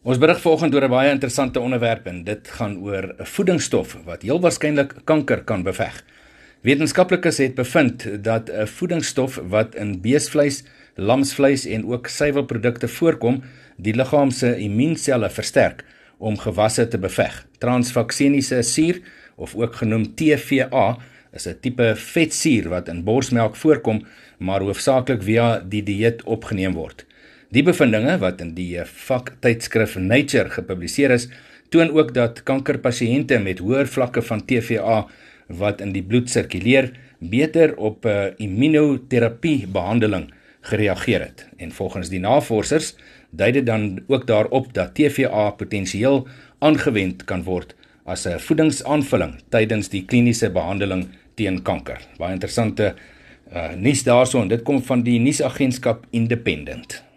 Ons berig vanoggend oor 'n baie interessante onderwerp en dit gaan oor 'n voedingsstof wat heel waarskynlik kanker kan beveg. Wetenskaplikes het bevind dat 'n voedingsstof wat in beesvleis, lamsvleis en ook suiwelprodukte voorkom, die liggaam se immuunselle versterk om gewasse te beveg. Transvaksiniese suur of ook genoem TVA is 'n tipe vetsuur wat in borsmelk voorkom, maar hoofsaaklik via die dieet opgeneem word. Die bevindinge wat in die vaktydskrif Nature gepubliseer is, toon ook dat kankerpasiënte met hoër vlakke van TVA wat in die bloed sirkuleer, beter op 'n eh, immunoterapie behandeling gereageer het. En volgens die navorsers dui dit dan ook daarop dat TVA potensieel aangewend kan word as 'n voedingsaanvulling tydens die kliniese behandeling teen kanker. Baie interessante uh, nuus daarso en dit kom van die nuusagentskap Independent.